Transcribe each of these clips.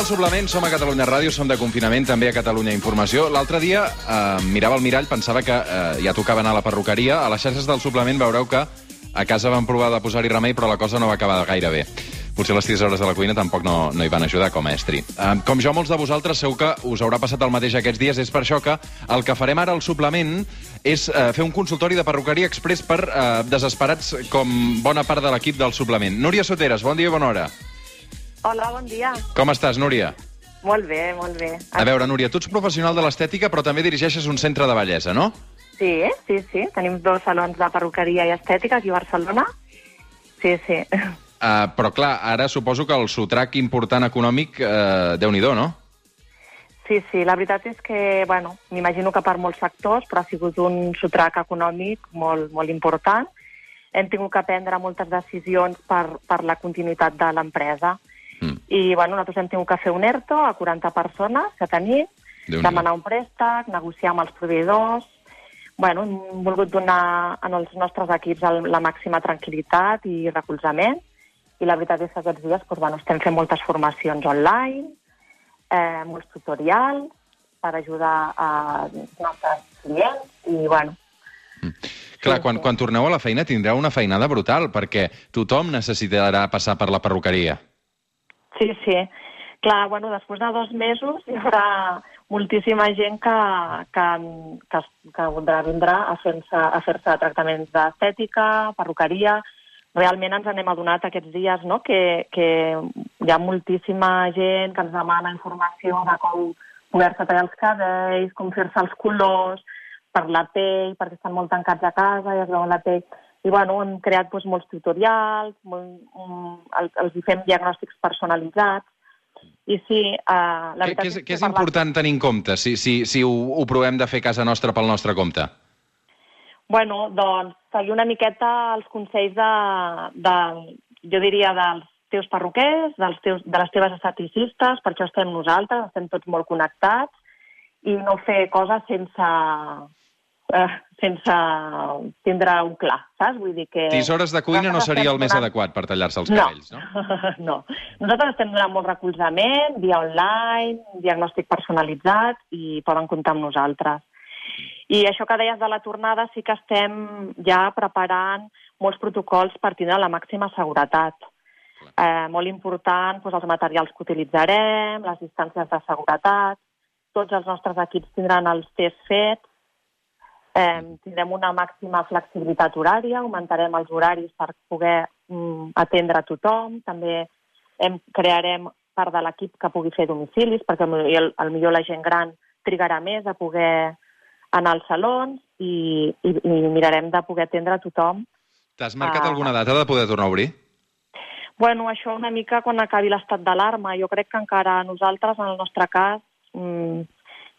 Al suplement, som a Catalunya Ràdio, som de confinament, també a Catalunya Informació. L'altre dia eh, mirava el mirall, pensava que eh, ja tocava anar a la perruqueria. A les xarxes del suplement veureu que a casa van provar de posar-hi remei, però la cosa no va acabar gaire bé. Potser les tisores de la cuina tampoc no, no hi van ajudar com a estri. Eh, com jo, molts de vosaltres segur que us haurà passat el mateix aquests dies. És per això que el que farem ara al suplement és eh, fer un consultori de perruqueria express per eh, desesperats com bona part de l'equip del suplement. Núria Soteres, bon dia i bona hora. Hola, bon dia. Com estàs, Núria? Molt bé, molt bé. A veure, Núria, tu ets professional de l'estètica, però també dirigeixes un centre de bellesa, no? Sí, sí, sí. Tenim dos salons de perruqueria i estètica aquí a Barcelona. Sí, sí. Uh, però, clar, ara suposo que el sotrac important econòmic, uh, déu-n'hi-do, no? Sí, sí, la veritat és que, bueno, m'imagino que per molts factors, però ha sigut un sotrac econòmic molt, molt important. Hem tingut que prendre moltes decisions per, per la continuïtat de l'empresa. Mm. I, bueno, nosaltres hem tingut que fer un ERTO a 40 persones que tenim, demanar un préstec, negociar amb els proveïdors... Bueno, hem volgut donar els nostres equips el, la màxima tranquil·litat i recolzament. I la veritat és que aquests dies doncs, bueno, estem fent moltes formacions online, eh, molts tutorials per ajudar als nostres clients i, bueno, Clar, quan, quan torneu a la feina tindreu una feinada brutal, perquè tothom necessitarà passar per la perruqueria. Sí, sí. Clar, bueno, després de dos mesos hi haurà moltíssima gent que, que, que, que voldrà vindrà a fer-se a fer tractaments d'estètica, perruqueria... Realment ens n'hem adonat aquests dies no? que, que hi ha moltíssima gent que ens demana informació de com poder-se tallar els cabells, com fer-se els colors, per la pell, perquè estan molt tancats a casa i es veuen la pell. I bueno, hem creat doncs, molts tutorials, molt, um, el, els hi fem diagnòstics personalitzats. I sí, uh, la veritat què és, és és que per la- important tenir en compte si, si, si ho, ho provem de fer casa nostra pel nostre compte? Bueno, doncs, seguir una miqueta els consells de, de jo diria, dels teus perruquers, dels teus, de les teves esteticistes, per això estem nosaltres, estem tots molt connectats, i no fer coses sense, eh, sense tindre-ho clar, saps? Vull dir que... Tisores de cuina no seria el més donant- adequat per tallar-se els cabells, no? no. Nosaltres estem donant molt recolzament, via online, diagnòstic personalitzat, i poden comptar amb nosaltres. I això que deies de la tornada, sí que estem ja preparant molts protocols per tindre la màxima seguretat. Eh, molt important doncs, els materials que utilitzarem, les distàncies de seguretat, tots els nostres equips tindran els tests fets, eh, tindrem una màxima flexibilitat horària, augmentarem els horaris per poder mm, atendre a tothom, també hem, crearem part de l'equip que pugui fer domicilis, perquè el, el millor la gent gran trigarà més a poder anar als salons i, i, i mirarem de poder atendre a tothom. T'has marcat Ah. alguna data de poder tornar a obrir? Bueno, això una mica quan acabi l'estat d'alarma. Jo crec que encara nosaltres, en el nostre cas, mm,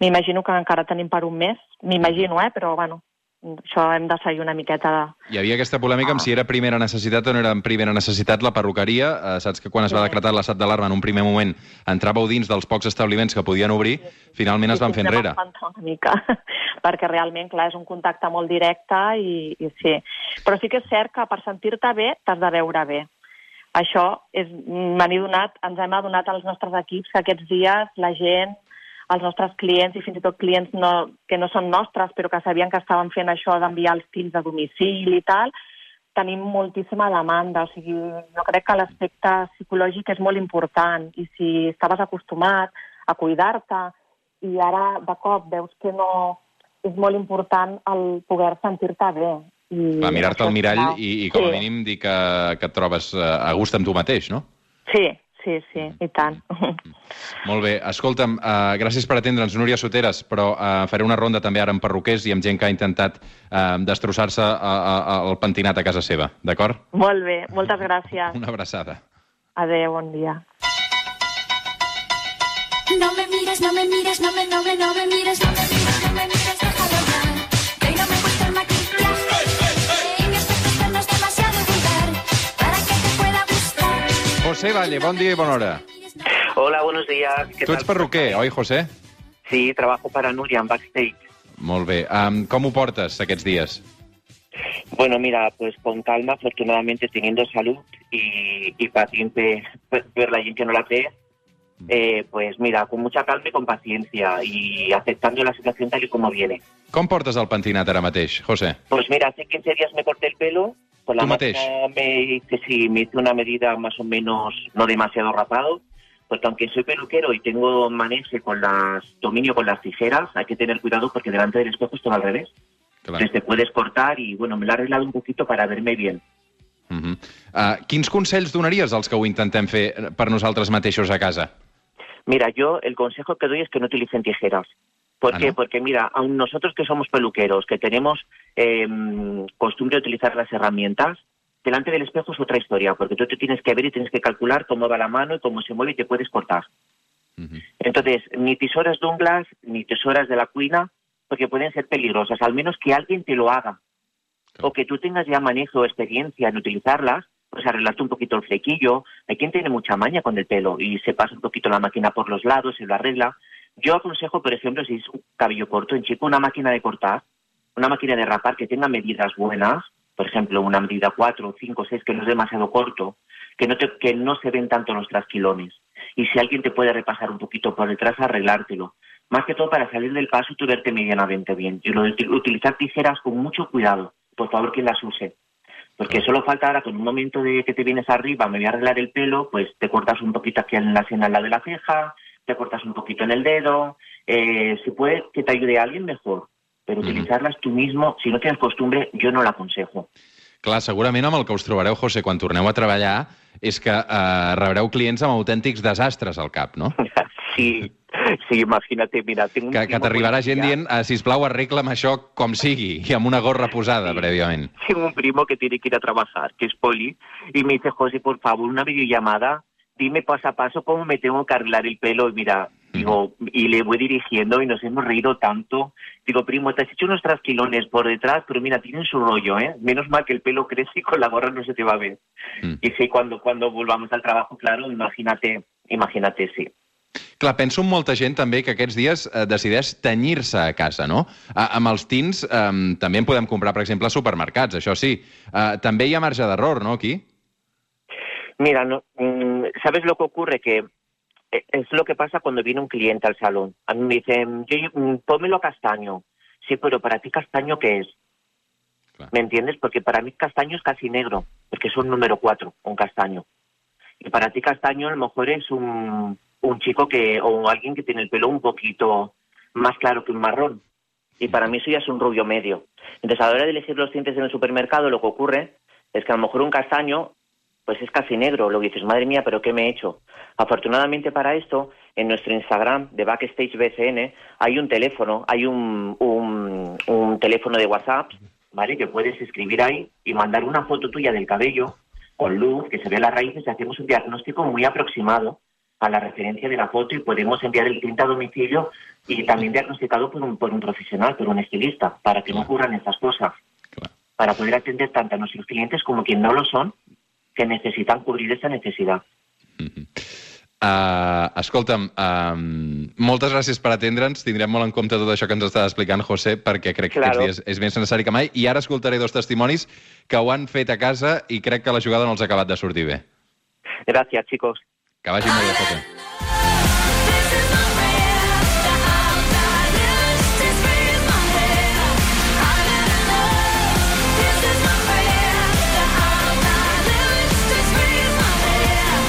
m'imagino que encara tenim per un mes. M'imagino, eh? Però, bueno, això hem de seguir una miqueta de... Hi havia aquesta polèmica amb si era primera necessitat o no era primera necessitat la perruqueria. Eh, saps que quan es va decretar l'estat d'alarma en un primer moment entràveu dins dels pocs establiments que podien obrir, finalment es van fer enrere. Una mica, perquè realment, clar, és un contacte molt directe i, i sí. Però sí que és cert que per sentir-te bé t'has de veure bé. Això és, m'han adonat, ens hem adonat als nostres equips que aquests dies la gent, els nostres clients i fins i tot clients no, que no són nostres, però que sabien que estaven fent això d'enviar els fills a domicili i tal, tenim moltíssima demanda. O sigui, jo crec que l'aspecte psicològic és molt important i si estaves acostumat a cuidar-te i ara de cop veus que no és molt important el poder sentir-te bé. I Va mirar-te al mirall i, i com a Sí. mínim dir que, que et trobes eh, a gust amb tu mateix, no? Sí, sí, sí, i tant. Molt bé. Escolta'm, uh, gràcies per atendre'ns, Núria Soteres, però uh, faré una ronda també ara amb perruquers i amb gent que ha intentat uh, destrossar-se el pentinat a casa seva, d'acord? molt bé, moltes gràcies. Una abraçada. Adéu, bon dia. No me mires, no me mires, no me, no me, no me mires, no me mires, no me mires, José Valle, bon dia i bona hora. Hola, buenos días. ¿Qué Tu tal? ets perruquer, oi, José? Sí, trabajo para Nuria en backstage. Molt bé. Um, com ho portes aquests dies? Bueno, mira, pues con calma, afortunadamente teniendo salud y, y paciente ver, la gente que no la ve, eh, pues mira, con mucha calma y con paciencia y aceptando la situación tal y como viene. Com portes el pentinat ara mateix, José? Pues mira, hace 15 días me corté el pelo. Con la ¿Tú, Mateix? me hice, sí, me hice una medida más o menos no demasiado rapado. Porque aunque soy peluquero y tengo manejo con las dominio con las tijeras, hay que tener cuidado porque delante del espejo esto va al revés. Clar. Entonces te puedes cortar y bueno, me lo he arreglado un poquito para verme bien. Uh -huh. uh, quins consells donaries als que ho intentem fer per nosaltres mateixos a casa? Mira, yo el consejo que doy es que no utilicen tijeras. ¿Por Ah, qué? ¿no? Porque mira, aun nosotros que somos peluqueros, que tenemos eh, costumbre de utilizar las herramientas, delante del espejo es otra historia, porque tú te tienes que ver y tienes que calcular cómo va la mano y cómo se mueve y te puedes cortar. Uh -huh. Entonces, ni tisoras d'unglas, ni tisoras de la cuina, porque pueden ser peligrosas, al menos que alguien te lo haga. Claro. O que tú tengas ya manejo o experiencia en utilizarlas, pues arreglarte un poquito el flequillo. Hay quien tiene mucha maña con el pelo y se pasa un poquito la máquina por los lados, se lo arregla. Yo aconsejo, por ejemplo, si es un cabello corto en chico, una máquina de cortar, una máquina de rapar que tenga medidas buenas, por ejemplo, una medida 4, 5, 6, que no es demasiado corto, que no, te- que no se ven tanto los trasquilones. Y si alguien te puede repasar un poquito por detrás, arreglártelo. Más que todo para salir del paso y tú verte medianamente bien. Y lo utilizar tijeras con mucho cuidado. Por favor, que las use. Porque solo falta ahora, con un momento de que te vienes arriba, me voy a arreglar el pelo, pues te cortas un poquito aquí en la sien al lado de la ceja, te cortas un poquito en el dedo. Eh, si puede que te ayude a alguien, mejor. Pero utilizarlas tú mismo, si no tienes costumbre, yo no la aconsejo. Clar, segurament amb el que us trobareu, José, quan torneu a treballar, és que eh, rebreu clients amb autèntics desastres al cap, no? sí, sí, imagínate, mira, tengo un Que, que t'arribarà gent dient, eh, sisplau, arregla'm això com sigui, i amb una gorra posada, Sí. prèviament. Tengo un primo que tiene que ir a trabajar, que es poli, y me dice, José, por favor, una videollamada, dime paso a paso cómo me tengo que arreglar el pelo. Y mira, digo, y le voy dirigiendo y nos hemos reído tanto. Digo, primo, te has hecho unos trasquilones por detrás, pero mira, tienen su rollo, ¿eh? Menos mal que el pelo crece y con la gorra no se te va a ver. Mm. Y sí, cuando, cuando volvamos al trabajo, claro, imagínate, imagínate, sí. Clar, penso en molta gent també que aquests dies eh, decideix tenyir-se a casa, no? A, amb els tins eh, també en podem comprar, per exemple, a supermercats, això sí. Eh, també hi ha marge d'error, no, aquí? Mira, no, mm, ¿sabes lo que ocurre? Que es lo que pasa cuando viene un cliente al salón. A mí me dicen, yo, mm, pónmelo castaño. Sí, pero para ti castaño, ¿qué es? Claro. ¿Me entiendes? Porque para mí castaño es casi negro, porque es un número cuatro, un castaño. Y para ti castaño a lo mejor es un, un chico que o alguien que tiene el pelo un poquito más claro que un marrón. Y para mí eso ya es un rubio medio. Entonces, a la hora de elegir los tintes en el supermercado, lo que ocurre es que a lo mejor un castaño pues es casi negro. Lo que dices, madre mía, pero ¿qué me he hecho? Afortunadamente para esto, en nuestro Instagram de Backstage BCN hay un teléfono, hay un, un, un teléfono de WhatsApp, ¿vale? Que puedes escribir ahí y mandar una foto tuya del cabello con luz, que se ve las raíces y hacemos un diagnóstico muy aproximado a la referencia de la foto y podemos enviar el tinte a domicilio y también diagnosticado por un, por un profesional, por un estilista, para que no ocurran estas cosas para poder atender tanto a nuestros clientes como quien no lo son, que necesitan cubrir esa necesidad. Uh, escolta'm, uh, moltes gràcies per atendre'ns. Tindrem molt en compte tot això que ens està explicant José, perquè crec que Claro. aquests dies és més necessari que mai. I ara escoltaré dos testimonis que ho han fet a casa i crec que la jugada no els ha acabat de sortir bé. Gracias, chicos. Que vagi molt bé, José.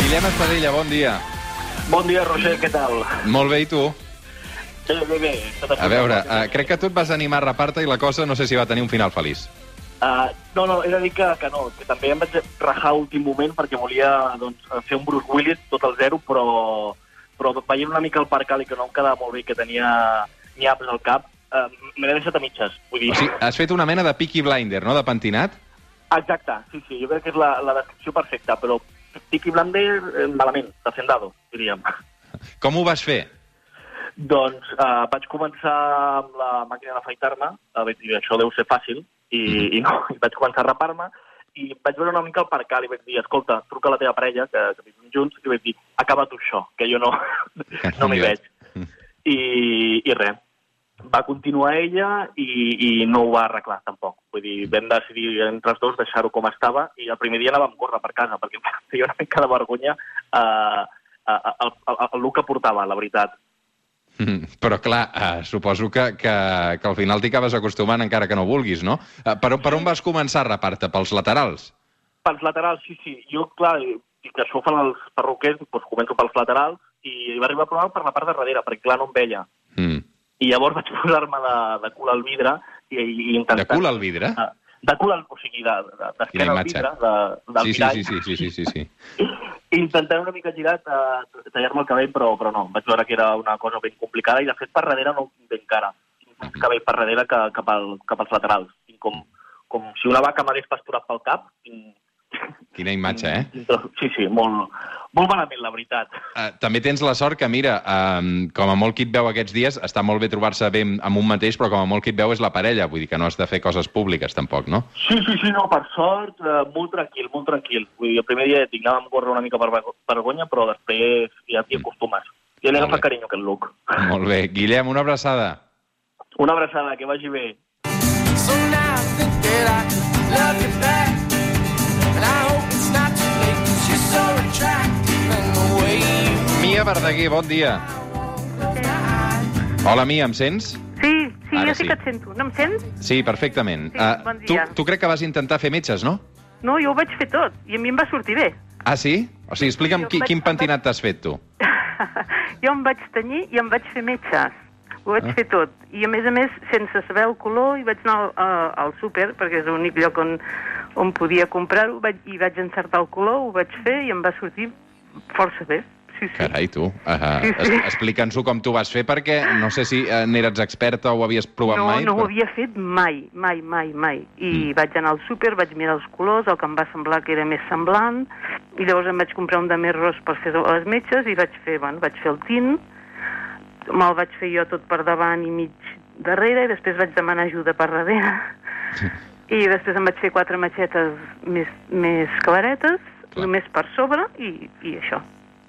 Guillem Espadella, bon dia. Bon dia, Roger, què tal? Molt bé, i tu? Bé, bé, bé. A veure, uh, crec que tu et vas animar a repar-te i la cosa no sé si va tenir un final feliç. Uh, no, no, he de dir que, que no, que també em vaig rajar a últim moment perquè volia doncs, fer un Bruce Willis tot al zero, però, però veient una mica el parc que no em quedava molt bé, que tenia nyaps al cap, uh, me l'he deixat a mitges. Vull dir... O sigui, has fet una mena de Peaky Blinder, no?, de pentinat? Exacte, sí, sí, jo crec que és la, la descripció perfecta, però Tiki Blander eh, malament, hacendado, diríem. Com ho vas fer? Doncs uh, vaig començar amb la màquina d'afaitar-me, uh, vaig dir, això deu ser fàcil, i, i no, i vaig començar a rapar-me, i vaig veure una mica el percal i vaig dir, escolta, truca a la teva parella, que, que vivim junts, i vaig dir, acaba tu això, que jo no, no m'hi veig. I, I res, va continuar ella i, i no ho va arreglar tampoc. Vull dir, vam decidir entre els dos deixar-ho com estava i el primer dia anàvem a córrer per casa perquè em feia una mica de vergonya uh, eh, el, el, el look que portava, la veritat. Mm, Però, clar, uh, suposo que, que, que al final t'hi acabes acostumant encara que no vulguis, no? Uh, per, per on vas començar a rapar-te? Pels laterals? Pels laterals, sí, sí. Jo, clar, i que això ho fan els perruquers, doncs començo pels laterals i va arribar a provar per la part de darrere, perquè clar, no em veia. Mm. I llavors vaig posar-me de, de cul al vidre i, i intentar... De cul al vidre? Ah, De cul al... O sigui, de, de, d'esquena al vidre, de, del Sí, sí, mirall. sí, sí, sí, sí, sí, sí. Intentant una mica girat uh, tallar-me el cabell, però, però no. Vaig veure que era una cosa ben complicada i, de fet, per darrere no ho tinc ben cara. Tinc més cabell per darrere que, cap, al, cap als laterals. Tinc com, com si una vaca m'hagués pasturat pel cap. Tinc, Quina imatge, eh? sí, sí, molt, molt malament, la veritat. Uh, també tens la sort que, mira, um, com a molt qui et veu aquests dies, està molt bé trobar-se bé amb un mateix, però com a molt qui et veu és la parella, vull dir que no has de fer coses públiques, tampoc, no? Sí, sí, sí, no, per sort, eh, molt tranquil, molt tranquil. Vull dir, el primer dia anava amb córrer una mica per vergo- vergonya, però després ja t'hi acostumes. Ja li agafa carinyo, aquest look. Molt bé. Guillem, una abraçada. Una abraçada, que vagi bé. So now I think that I love you back. Mia Verdaguer, bon dia. Hola, Mia, em sents? Sí, sí, Ara jo sí, sí. que et sento. No em sents? Sí, perfectament. Sí, Ah, bon tu, dia. tu crec que vas intentar fer metges, no? No, jo ho vaig fer tot, i a mi em va sortir bé. Ah, sí? O sigui, explica'm Jo qui, vaig- quin pentinat t'has fet, tu. jo em vaig tenyir i em vaig fer metges. Ho vaig Ah. fer tot. I, a més a més, sense saber el color, i vaig anar al, a- al súper, perquè és l'únic lloc on, on podia comprar-ho, i vaig encertar el color, ho vaig fer i em va sortir força bé. Sí, sí. Carai, tu. Uh, Sí, sí. Explica'ns-ho com tu vas fer, perquè no sé si uh, n'eres experta o ho havies provat no, mai. no ho però- havia fet mai, mai, mai, mai. I Mm. vaig anar al súper, vaig mirar els colors, el que em va semblar que era més semblant, i llavors em vaig comprar un de més ros per fer les metges i vaig fer, bueno, vaig fer el tint, me'l vaig fer jo tot per davant i mig darrere, i després vaig demanar ajuda per darrere. I després em vaig fer quatre matxetes més, més claretes, Clar. només per sobre, i, i això.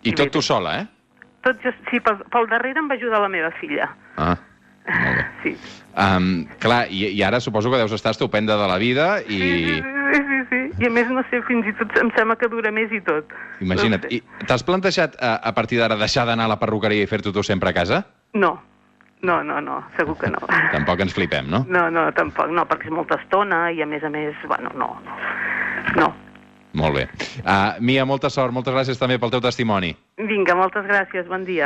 I tot tu sola, eh? Tot just, sí, pel, pel darrere em va ajudar la meva filla. Ah, molt bé. Sí. Um, clar, i, i ara suposo que deus estar estupenda de la vida Sí, i... sí, sí, sí, sí. I a més, no sé, fins i tot em sembla que dura més i tot. Imagina't. No, sé. I t'has plantejat a, a partir d'ara deixar d'anar a la perruqueria i fer-t'ho tu sempre a casa? no, no, no, no, segur que no. Tampoc ens flipem, no? No, no, tampoc, no, perquè és molta estona i a més a més, bueno, no, no. No. Molt bé. Uh, Mia, molta sort, moltes gràcies també pel teu testimoni. Vinga, moltes gràcies, bon dia.